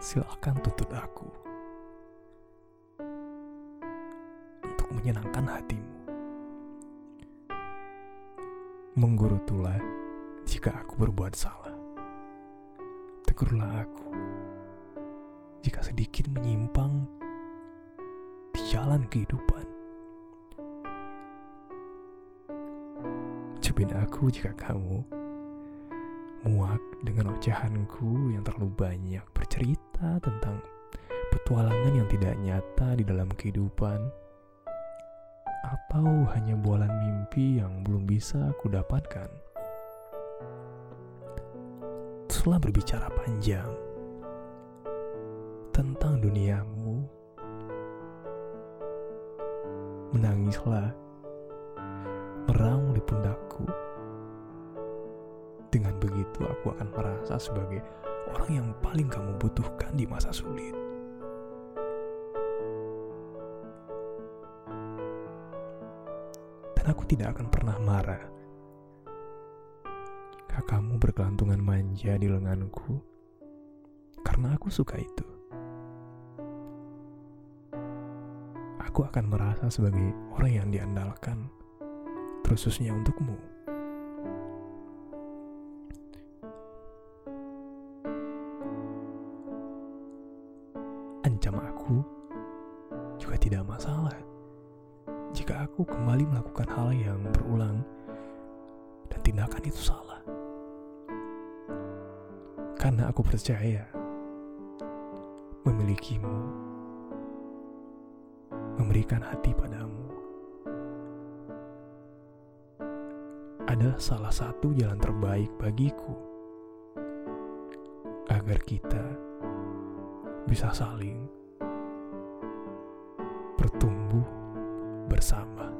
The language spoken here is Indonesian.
Silahkan tuntut aku untuk menyenangkan hatimu. Menggurutulah jika aku berbuat salah. Tegurlah aku jika sedikit menyimpang di jalan kehidupan. Cubin aku jika kamu muak dengan ocehanku yang terlalu banyak bercerita tentang petualangan yang tidak nyata di dalam kehidupan atau hanya bualan mimpi yang belum bisa aku dapatkan. Setelah berbicara panjang tentang duniamu, menangislah meraung di pundakku dengan begitu aku akan merasa sebagai orang yang paling kamu butuhkan di masa sulit. Dan aku tidak akan pernah marah jika kamu berkelantungan manja di lenganku karena aku suka itu. Aku akan merasa sebagai orang yang diandalkan, terususnya untukmu. Ancam aku juga tidak masalah jika aku kembali melakukan hal yang berulang dan tindakan itu salah. Karena aku percaya memilikimu, memberikan hati padamu adalah salah satu jalan terbaik bagiku agar kita bisa saling bertumbuh bersama.